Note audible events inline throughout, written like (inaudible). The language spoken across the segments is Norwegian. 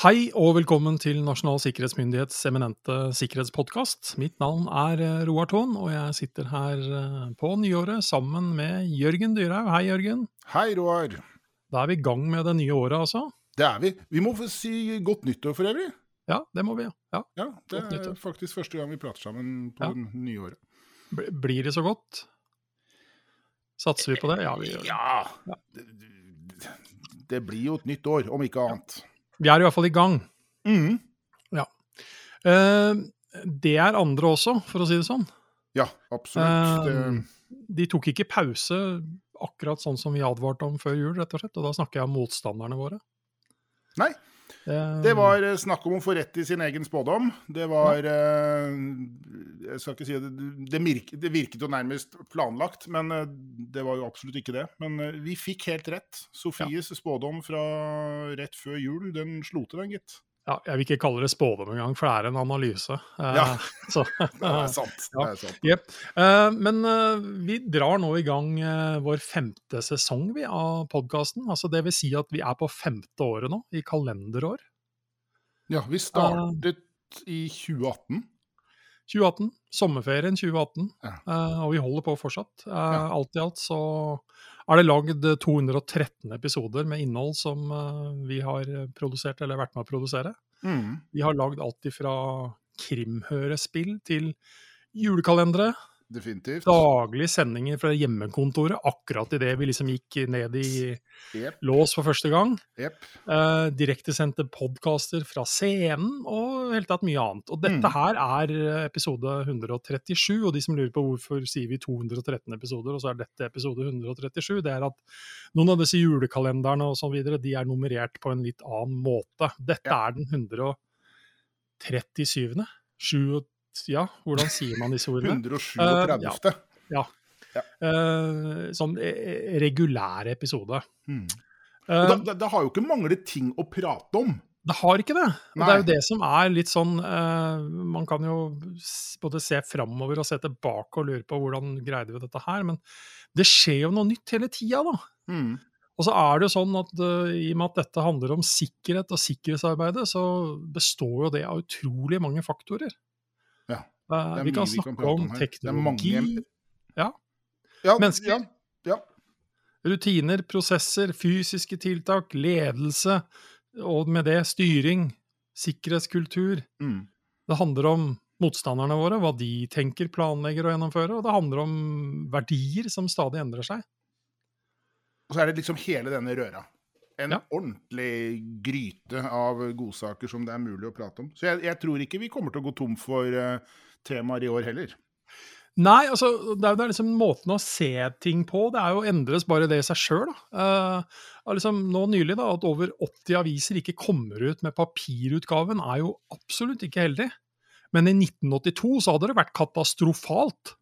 Hei og velkommen til Nasjonal sikkerhetsmyndighets eminente sikkerhetspodkast. Mitt navn er eh, Roar Thon, og jeg sitter her eh, på nyåret sammen med Jørgen Dyrhaug. Hei, Jørgen. Hei, Roar. Da er vi i gang med det nye året, altså. Det er vi. Vi må få si godt nyttår for øvrig. Ja, det må vi. Ja. Ja, Det er faktisk første gang vi prater sammen på Ja. det nye året. Blir det så godt? Satser vi på det? Ja, vi gjør det. Ja. Det, det blir jo et nytt år, om ikke annet. Vi er i hvert fall i gang. Mm. Ja. Uh, det er andre også, for å si det sånn. Ja, absolutt. Uh, de tok ikke pause akkurat sånn som vi advarte om før jul, rett og slett. Og da snakker jeg om motstanderne våre. nei, det var eh, snakk om å få rett i sin egen spådom. Det var eh, Jeg skal ikke si det det, virket, det virket jo nærmest planlagt, men eh, det var jo absolutt ikke det. Men eh, vi fikk helt rett. Sofies spådom fra rett før jul, den slo til, den, gitt. Ja, jeg vil ikke kalle det spådom engang, for det er en analyse. Eh, Ja. (laughs) så, (laughs) Det er sant. Det er sant. Ja. Eh, men eh, vi drar nå i gang vår femte sesong vi, av podkasten. Altså, det vil si at vi er på femte året nå, i kalenderår. Ja, vi startet i 2018. 2018. Sommerferien 2018. Ja. og vi holder på fortsatt. Alt i alt så er det lagd 213 episoder med innhold som eh, vi har produsert, eller vært med å produsere. Mm. Vi har lagd alt ifra krimhørespill til julekalendere. Definitivt. Daglige sendinger fra hjemmekontoret, akkurat idet vi liksom gikk ned i yep. lås for første gang. Yep. Uh, Direktesendte podkaster fra scenen, og helt tatt mye annet. Og dette Mm. her er eh, episode 137, og de som lurer på hvorfor sier vi 213 episoder, og så er dette episode 137, det er at noen av disse julekalenderne og så videre, de er nummerert på en litt annen måte. Dette Ja. er den 137. Sju, ja, hvordan sier man disse ordene? (laughs) 137. Eh, sånn eh, regulær episode. Mm. Uh, det, det har jo ikke manglet ting å prate om. Det har ikke det. Og det er jo det som er litt sånn Man kan jo både se framover og se tilbake og lure på hvordan greide vi dette her, men det skjer jo noe nytt hele tida, da. Mm. Og så er det jo sånn at uh, i og med at dette handler om sikkerhet og sikkerhetsarbeidet, så består jo det av utrolig mange faktorer. Ja, vi kan snakke vi kan om om teknologi, mange- ja, Ja, Mennesker. Rutiner, prosesser, fysiske tiltak, ledelse, og med det styring, sikkerhetskultur. Mm. Det handler om motstanderne våre, hva de tenker, planlegger og gjennomfører, og det handler om verdier som stadig endrer seg. Og så er det liksom hele denne røra. En Ja. ordentlig gryte av godsaker som det er mulig å prate om. Så jeg, jeg tror ikke vi kommer til å gå tom for uh, temaer i år heller. Nei, altså, det er, det er liksom måten å se ting på. Det er jo endres bare det i seg sjøl. Uh, liksom, nå nylig da, at over 80 aviser ikke kommer ut med papirutgaven, er jo absolutt ikke heldig. Men i 1982 så hadde det vært katastrofalt,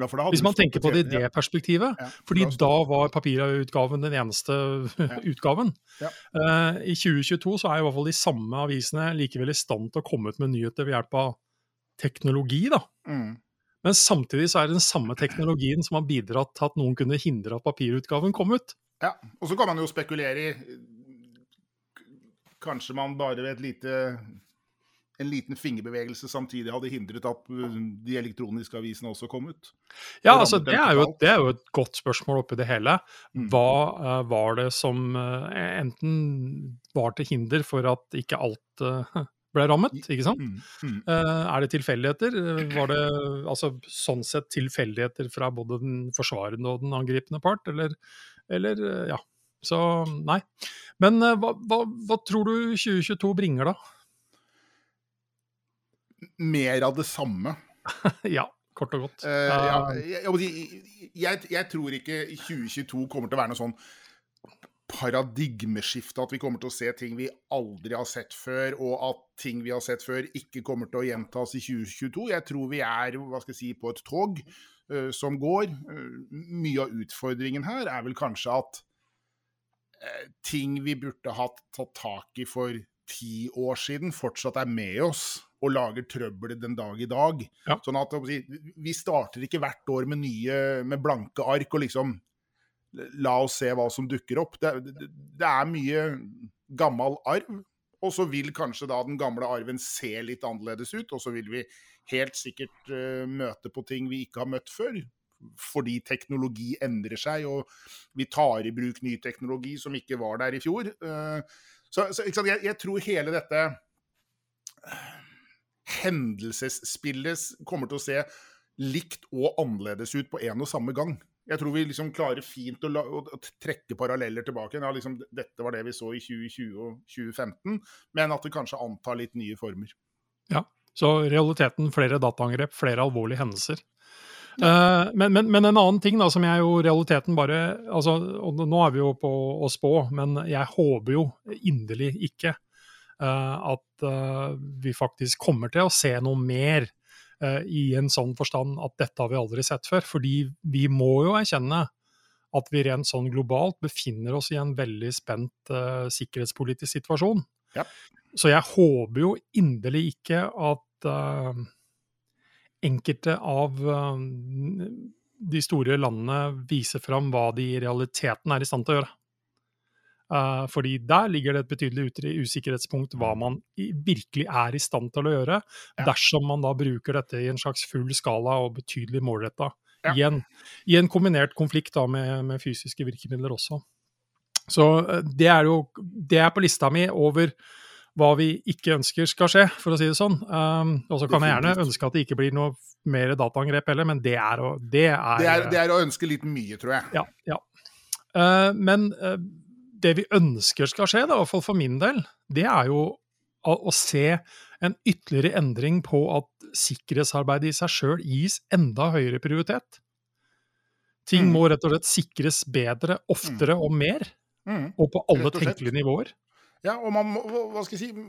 Ja, hvis man tenker på det i det perspektivet. ja, Ja, Fordi da var papirutgaven den eneste (laughs) utgaven. Ja. Eh, I 2022 så er i hvert fall de samme avisene likevel i stand til å komme ut med nyheter ved hjelp av teknologi, da. Mm. Men samtidig så er det den samme teknologien som har bidratt til at noen kunne hindre at papirutgaven kom ut. Ja, og så kan man jo spekulere i Kanskje man bare ved et lite en liten fingerbevegelse samtidig hadde hindret at uh, de elektroniske avisene også kom ut. Ja, altså det er, jo, det er jo et godt spørsmål oppi det hele. Mm. Hva uh, var det som uh, enten var til hinder for at ikke alt uh, (laughs) ble rammet, ikke sant? Mm. Mm. Er det tilfeldigheter? Var det altså, sånn sett tilfeldigheter fra både den forsvarende og den angripende part, eller, eller ja. Så nei. Men hva, hva, hva tror du 2022 bringer, da? Mer av det samme. (laughs) ja, kort og godt. Uh, ja, jeg, jeg, jeg, tror ikke 2022 kommer til å være noe sånn paradigmeskifte, at vi kommer til å se ting vi aldri har sett før, og at ting vi har sett før ikke kommer til å gjentas i 2022. Jeg tror vi er hva skal jeg si, på et tog uh, som går. Uh, mye av utfordringen her er vel kanskje at ting vi burde hatt tatt tak i for ti år siden, fortsatt er med oss og lager trøbbel den dag i dag. Ja. Sånn at Vi starter ikke hvert år med nye, med blanke ark og liksom La oss se hva som dukker opp. Det, det, det er mye gammel arv. Og så vil kanskje da den gamle arven se litt annerledes ut, og så vil vi helt sikkert uh, møte på ting vi ikke har møtt før. Fordi teknologi endrer seg, og vi tar i bruk ny teknologi som ikke var der i fjor. Uh, så, så jeg, jeg, tror hele dette hendelsesspillet kommer til å se likt og annerledes ut på en og samme gang. Jeg tror vi liksom klarer fint å, la, å trekke paralleller tilbake. Ja, liksom, dette var det vi så i 2020 og 2015, men at det kanskje antar litt nye former. Ja, så realiteten flere dataangrep, flere alvorlige hendelser. Ja. Uh, men, men, men, en annen ting da, som jeg jo realiteten bare altså, og Nå er vi jo på å spå, men jeg håper jo inderlig ikke uh, at uh, vi faktisk kommer til å se noe mer Eh, i en sånn forstand at dette har vi aldri sett før. Fordi vi må jo erkjenne at vi rent sånn globalt befinner oss i en veldig spent uh, sikkerhetspolitisk situasjon. Ja. Så jeg håper jo inderlig ikke at uh, enkelte av uh, de store landene viser fram hva de i realiteten er i stand til å gjøre. Uh, fordi der ligger det et betydelig usikkerhetspunkt hva man virkelig er i stand til å gjøre, ja. dersom man da bruker dette i en slags full skala og betydelig målretta. Ja. I, I, en kombinert konflikt da med, med fysiske virkemidler også. Så uh, det er jo det er på lista mi over hva vi ikke ønsker skal skje, for å si det sånn. Um, og så kan jeg gjerne ønske at det ikke blir noe mer dataangrep heller, men det er å det er, det er, det er å ønske litt mye, tror jeg. Ja. ja. Uh, men det vi ønsker skal skje, da, i hvert fall for min del, det er jo å, å se en ytterligere endring på at sikkerhetsarbeidet i seg sjøl gis enda høyere prioritet. Ting mm. må rett og slett sikres bedre, oftere mm. og mer, mm. og på alle tenkelige nivåer. Ja, og man må, hva skal jeg si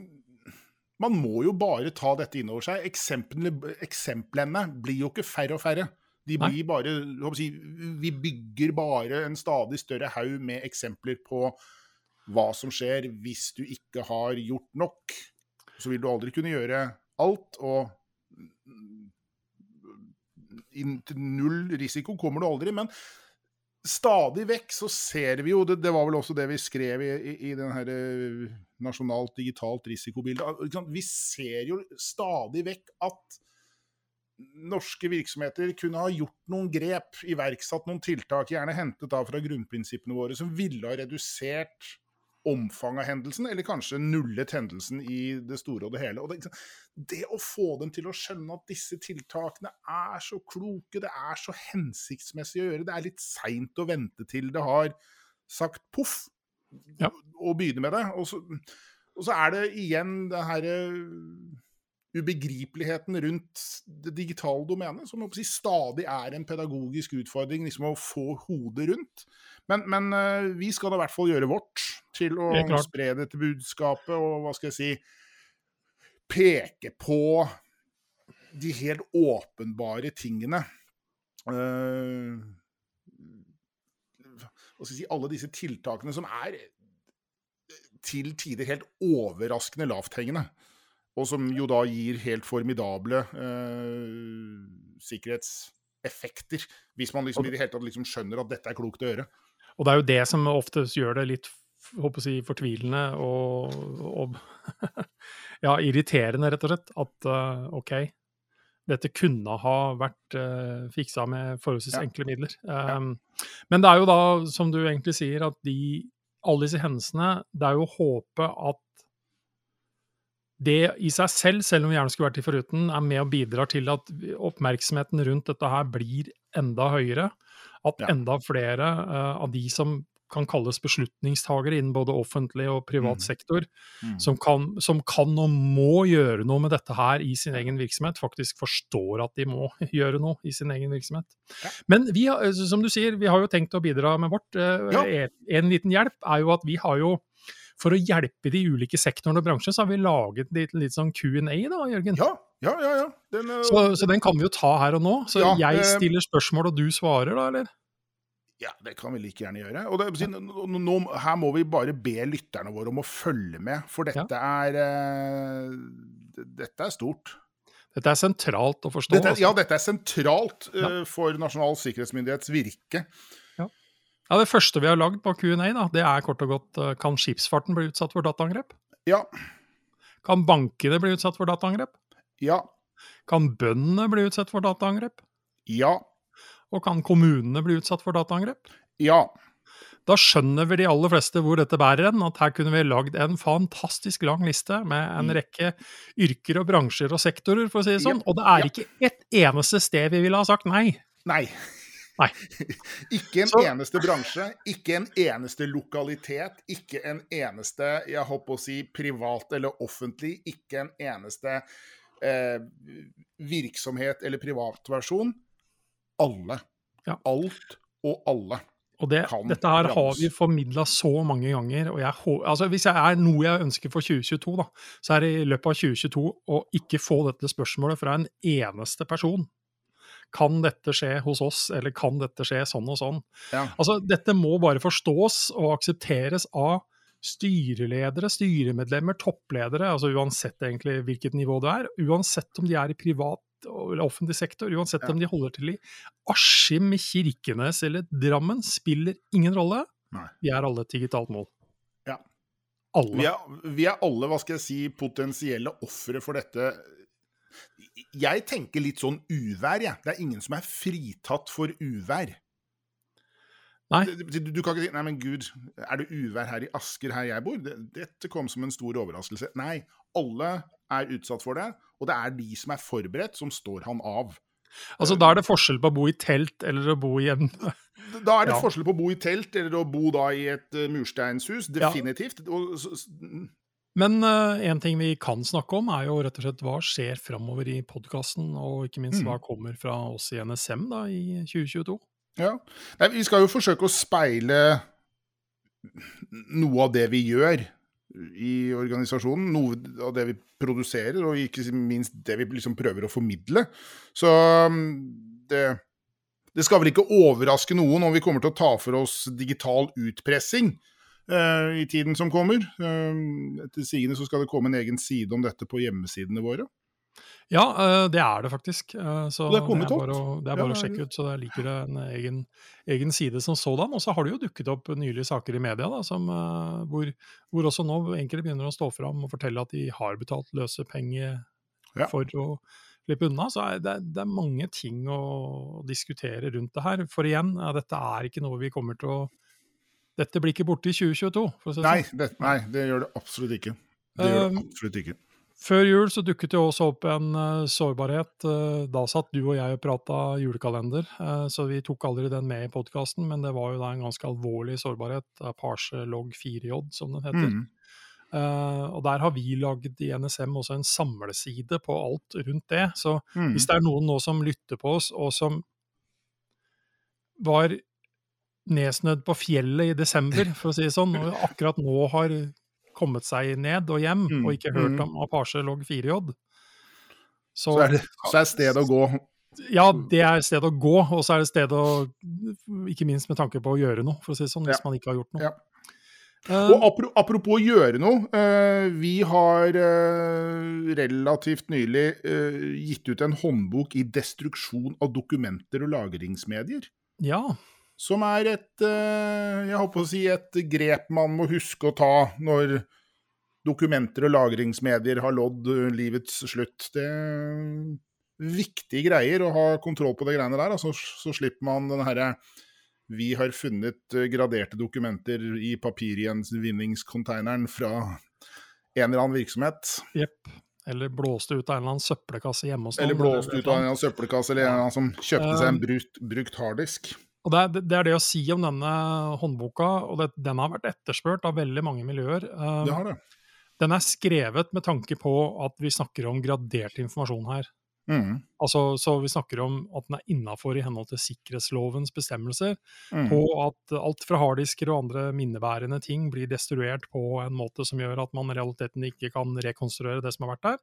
Man må jo bare ta dette inn over seg. Eksemplene, eksemplene blir jo ikke færre og færre. De blir bare si, Vi bygger bare en stadig større haug med eksempler på hva som skjer hvis du ikke har gjort nok. Så vil du aldri kunne gjøre alt, og til null risiko kommer du aldri. Men stadig vekk så ser vi jo, det, det var vel også det vi skrev i, i, i den her eh, nasjonalt digitalt risikobilde, vi ser jo stadig vekk at norske virksomheter kunne ha gjort noen grep, iverksatt noen tiltak, gjerne hentet da fra grunnprinsippene våre, som ville ha redusert omfanget av hendelsen, eller kanskje nullet hendelsen i det store og det hele. Og det, det, å få dem til å skjønne at disse tiltakene er så kloke, det er så hensiktsmessig å gjøre, det er litt seint å vente til det har sagt poff, ja. og begynne med det. Og så, og så er det igjen det herre ubegripeligheten rundt det digitale domenet, som si, stadig er en pedagogisk utfordring liksom å få hodet rundt. Men, men uh, vi skal da i hvert fall gjøre vårt til å spre dette budskapet og hva skal jeg si peke på de helt åpenbare tingene. Uh, hva skal jeg si, alle disse tiltakene som er til tider helt overraskende lavthengende og som jo da gir helt formidable eh, sikkerhetseffekter, hvis man liksom i det hele tatt liksom skjønner at dette er klokt å gjøre. Og det er jo det som oftest gjør det litt håper jeg, fortvilende og, og (laughs) ja, irriterende, rett og slett. At uh, OK, dette kunne ha vært uh, fiksa med forholdsvis ja. enkle midler. Um, ja. Men det er jo da, som du egentlig sier, at de, alle disse hendelsene Det er jo håpet at det i seg selv, selv om vi gjerne skulle vært i foruten, er med og bidrar til at oppmerksomheten rundt dette her blir enda høyere. At enda flere uh, av de som kan kalles beslutningstagere innen både offentlig og privat mm. sektor, mm. Som, kan, som, kan, og må gjøre noe med dette her i sin egen virksomhet, faktisk forstår at de må (laughs) gjøre noe i sin egen virksomhet. Ja. Men vi, som du sier, vi har jo tenkt å bidra med vårt. Uh, ja. en, en liten hjelp er jo at vi har jo for å hjelpe de ulike sektorene og bransjene, så har vi laget litt, litt sånn Q&A da, Jørgen? Ja, ja, ja. ja. Den, uh, så, så, den kan vi jo ta her og nå. Så ja, jeg stiller spørsmål, og du svarer, da, eller? Ja, det kan vi like gjerne gjøre. Og det, nå, her må vi bare be lytterne våre om å følge med, for dette er uh, Dette er stort. Dette er sentralt å forstå. Dette, altså. Ja, dette er sentralt uh, for Nasjonal sikkerhetsmyndighets virke. Ja, Det første vi har lagd på Q&A, det er kort og godt eh, kan skipsfarten bli utsatt for dataangrep? Ja, Kan bankene bli utsatt for dataangrep? Ja. Kan bøndene bli utsatt for dataangrep? Ja. Og kan kommunene bli utsatt for dataangrep? Ja. Da skjønner vi de aller fleste hvor dette bærer hen, at her kunne vi lagd en fantastisk lang liste med en Mm. rekke yrker og bransjer og sektorer, for å si det sånn. Ja, Og det er ja. ikke et eneste sted vi ville ha sagt nei. Nei. Nei. (laughs) ikke en Så- eneste bransje, ikke en eneste lokalitet, ikke en eneste, jeg håper å si privat eller offentlig, ikke en eneste eh, virksomhet eller privatversjon. Alle. Ja. Alt og alle. Og det, dette her har vi formidla så mange ganger. og jeg, altså Hvis jeg er noe jeg ønsker for 2022, da, så er det i løpet av 2022 å ikke få dette spørsmålet fra en eneste person. Kan dette skje hos oss, eller kan dette skje sånn og sånn? Ja. Altså, Dette må bare forstås og aksepteres av styreledere, styremedlemmer, toppledere, altså uansett egentlig hvilket nivå det er. Uansett om de er i privat eller offentlig sektor, uansett Ja. om de holder til i Askim, Kirkenes eller Drammen, spiller ingen rolle. Nei. Vi er alle et digitalt mål. Ja. Alle. Vi er, vi er alle, hva skal jeg si, potensielle ofre for dette. Jeg tenker litt sånn uvær, jeg. Det er ingen som er fritatt for uvær. Nei. Du, du kan ikke si 'nei, men gud, er det uvær her i Asker, her jeg bor'? Det, dette kom som en stor overraskelse. Nei, alle er utsatt for det, og det er de som er forberedt, som står han av. Altså, Da er det forskjell på å bo i telt eller å bo i en Da er det Ja. forskjell på å bo i telt eller å bo da i et mursteinshus, mursteinshus, Ja. definitivt. Og, så- s- Men eh, en ting vi kan snakke om, er jo rett og slett hva skjer framover i podkasten, og ikke minst Mm. hva kommer fra oss i NSM da i 2022. Ja. Nei, vi skal jo forsøke å speile noe av det vi gjør i organisasjonen. Noe av det vi produserer, og ikke minst det vi liksom prøver å formidle. Så um, det, det skal vel ikke overraske noen om vi kommer til å ta for oss digital utpressing i tiden som kommer. Um, etter sigende så skal det komme en egen side om dette på hjemmesidene våre. Ja, eh, det er det faktisk. eh, Så Det er kommet bare, opp. å, det er Ja, bare å det er sjekke ut. Så der ligger det en egen, egen side som sådan. Og så har det jo dukket opp nylige saker i media da, som, eh, hvor, hvor også nå enkelte begynner å stå fram og fortelle at de har betalt løsepenger Ja. for å slippe unna. Så er det, det er mange ting å diskutere rundt det her. For igjen, eh, dette er ikke noe vi kommer til å Dette blir ikke borte i 2022, for å si Nei, sånn. det, nei, det gjør det absolutt ikke. Det gjør det Um, absolutt ikke. Før jul så dukket det også opp en uh, sårbarhet. Uh, da satt du og jeg og prata julekalender, uh, så vi tok aldri den med i podkasten. Men det var jo da en ganske alvorlig sårbarhet, Parse log 4J som den heter. Mm. Og der har vi lagd i NSM også en samleside på alt rundt det. Så Mm. hvis det er noen nå som lytter på oss, og som var nedsnødd på fjellet i desember, for å si det sånn, og akkurat nå har kommet seg ned og hjem, Mm, og ikke hørt mm. om Apache log 4J, så, Så er det så er stedet å gå. Ja, det er stedet sted å gå, og så er det stedet sted å Ikke minst med tanke på å gjøre noe, for å si det sånn, hvis Ja. man ikke har gjort noe. Ja. Uh, Og apropos å gjøre noe. Uh, vi har uh, relativt nylig gitt ut en håndbok i destruksjon av dokumenter og lagringsmedier. ja. Som er et eh, jeg håper å si et grep man må huske å ta når dokumenter og lagringsmedier har nådd eh, livets slutt. Det er viktige greier å ha kontroll på de greiene der. Altså, så slipper man den herre vi har funnet eh, graderte dokumenter i papirgjenvinningscontaineren fra en eller annen virksomhet. Jepp. Eller blåste ut av en eller annen søppelkasse hjemme hos noen. Eller blåst ut av en eller annen søppelkasse, eller en eller annen som kjøpte seg en brukt, brukt harddisk. Og det det er det å si om denne håndboka, og det, den har vært etterspurt av veldig mange miljøer. Eh, Det har det. Den er skrevet med tanke på at vi snakker om gradert informasjon her. Mm. Altså, så vi snakker om at den er innafor i henhold til sikkerhetslovens bestemmelser, Mm. på at alt fra harddisker og andre minnebærende ting blir destruert på en måte som gjør at man i realiteten ikke kan rekonstruere det som har vært der.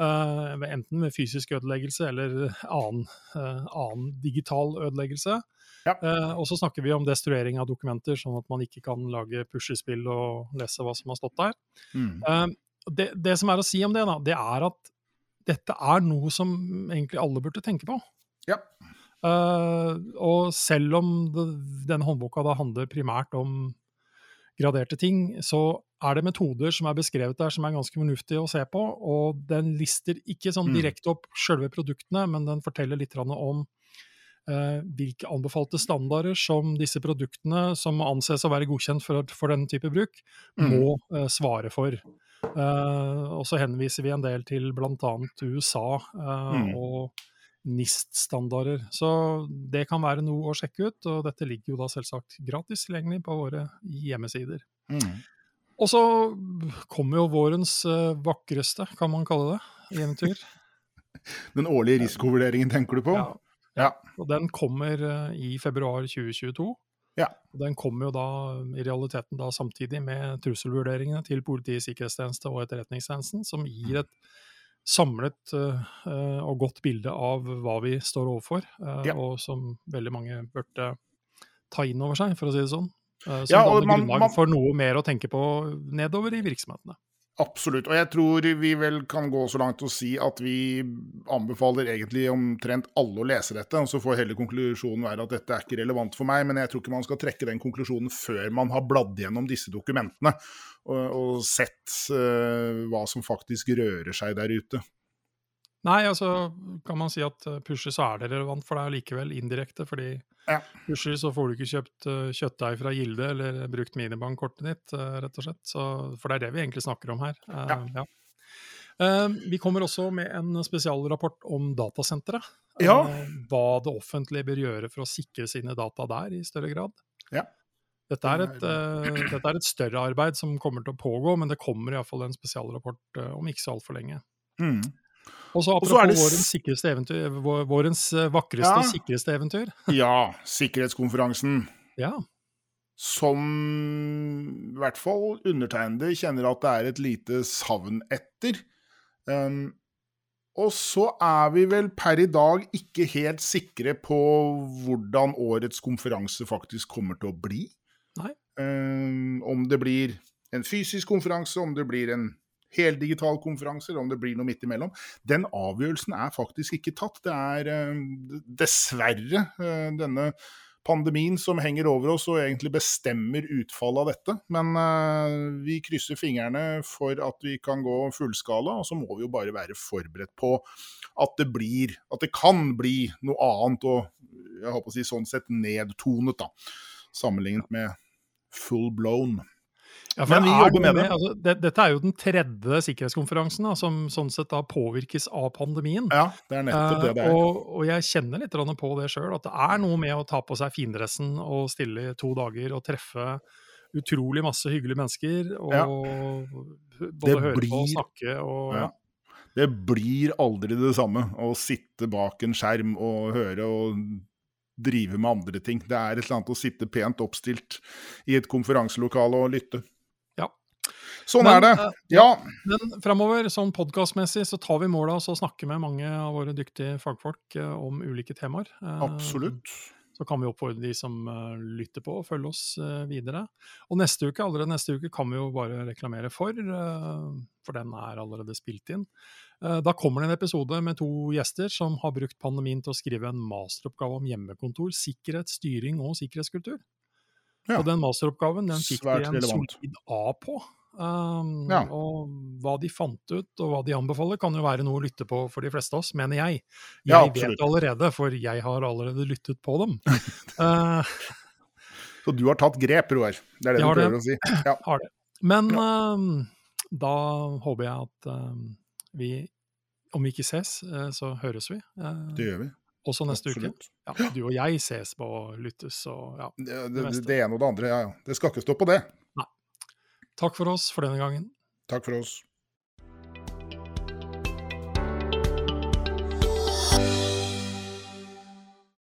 Uh, enten med fysisk ødeleggelse eller annen, uh, annen digital ødeleggelse. Ja. Uh, og så snakker vi om destruering av dokumenter, sånn at man ikke kan lage puslespill og lese hva som har stått der. Mm. Uh, det, det som er å si om det, da, det er at dette er noe som egentlig alle burde tenke på. Ja. Uh, og selv om det, denne håndboka da handler primært om graderte ting, så er det metoder som er beskrevet der som er ganske fornuftige å se på. Og den lister ikke sånn Mm. direkte opp selve produktene, men den forteller litt om hvilke anbefalte standarder som disse produktene, som anses å være godkjent for, for den type bruk, Mm. må eh, svare for. Eh, og så henviser vi en del til bl.a. USA eh, Mm. og NIST-standarder. Så det kan være noe å sjekke ut, og dette ligger jo da selvsagt gratis tilgjengelig på våre hjemmesider. Mm. Og så kommer jo vårens eh, vakreste, kan man kalle det, eventyr. (laughs) Den årlige risikovurderingen tenker du på? Ja. Ja. Og den kommer eh, i februar 2022. Ja. Den kommer jo da i realiteten da samtidig med trusselvurderingene til Politiets sikkerhetstjeneste og Etterretningstjenesten, som gir et samlet eh, og godt bilde av hva vi står overfor, uh, Ja. og som veldig mange burde ta inn over seg, for å si det sånn. Uh, som Ja, danner man- grunnlag man- for noe mer å tenke på nedover i virksomhetene. Absolutt. Og jeg tror vi vel kan gå så langt å si at vi anbefaler egentlig omtrent alle å lese dette. Og så får hele konklusjonen være at dette er ikke relevant for meg. Men jeg tror ikke man skal trekke den konklusjonen før man har bladd gjennom disse dokumentene og, og sett uh, hva som faktisk rører seg der ute. Nei, altså kan man si at eh, pusher så er det relevant, for er likevel indirekte. fordi Ja. pusher så får du ikke kjøpt eh, kjøttdeig fra Gilde eller brukt minibankkortet ditt, eh, rett og slett. Så, for det er det vi egentlig snakker om her. Eh, Ja. ja. Vi kommer også med en spesialrapport om datasenteret. Ja. Hva det offentlige bør gjøre for å sikre sine data der i større grad. Ja. Dette er, et, dette er et større arbeid som kommer til å pågå, men det kommer iallfall en spesialrapport om ikke så altfor lenge. Mm. Og så apropos det vårens, sikreste eventyr, vårens eh, vakreste Ja. sikreste eventyr. (laughs) Ja, sikkerhetskonferansen. Ja. som i hvert fall undertegnede kjenner at det er et lite savn etter. Um, og så er vi vel per i dag ikke helt sikre på hvordan årets konferanse faktisk kommer til å bli. Um, om det blir en fysisk konferanse, om det blir en heldigital konferanse, eller om det blir noe midt imellom. Den avgjørelsen er faktisk ikke tatt. Det er um, dessverre uh, denne pandemien som henger over oss og egentlig bestemmer utfallet av dette. Men uh, vi krysser fingrene for at vi kan gå fullskala, og så må vi jo bare være forberedt på at det blir At det kan bli noe annet, og jeg håper å si sånn sett nedtonet, da. Sammenlignet med full blown. Ja, Men vi er jobber med det. Altså, det. Dette er jo den tredje sikkerhetskonferansen da, som sånn sett da påvirkes av pandemien. Ja, det er nettopp det det Eh, er. og, og jeg kjenner litt på det sjøl, at det er noe med å ta på seg findressen og stille i to dager og treffe utrolig masse hyggelige mennesker. Og Ja. både høre på og snakke og Ja. Det blir aldri det samme å sitte bak en skjerm og høre og drive med andre ting. Det er et eller annet å sitte pent oppstilt i et konferanselokale og lytte. Sånn Men, er det. eh, Ja. Men framover, sånn podkastmessig, så tar vi mål av oss å snakke med mange av våre dyktige fagfolk eh, om ulike temaer. Eh, Absolutt. Så kan vi oppfordre de som lytter på, å følge oss videre. Og neste uke, allerede neste uke kan vi jo bare reklamere for, for den er allerede spilt inn. Da kommer det en episode med to gjester som har brukt pandemien til å skrive en masteroppgave om hjemmekontor, sikkerhet, styring og sikkerhetskultur. Ja. Og den masteroppgaven den fikk vi de en relevant. solid A på. Um, Ja. Og hva de fant ut og hva de anbefaler, kan jo være noe å lytte på for de fleste av oss, mener jeg. Jeg Ja, vet absolutt. allerede, for jeg har allerede lyttet på dem. uh, (laughs) Så du har tatt grep, Roar. Det er det du prøver det. å si. (clears throat) Ja. har det. Men uh, da håper jeg at uh, vi, om vi ikke ses, eh, så høres vi. eh, Det gjør vi. også neste uke. Ja, du og jeg ses på lyttes og ja. Det, Det det, det ene og det andre, ja ja. Det skal ikke stå på det. Takk for oss for denne gangen. Takk for oss.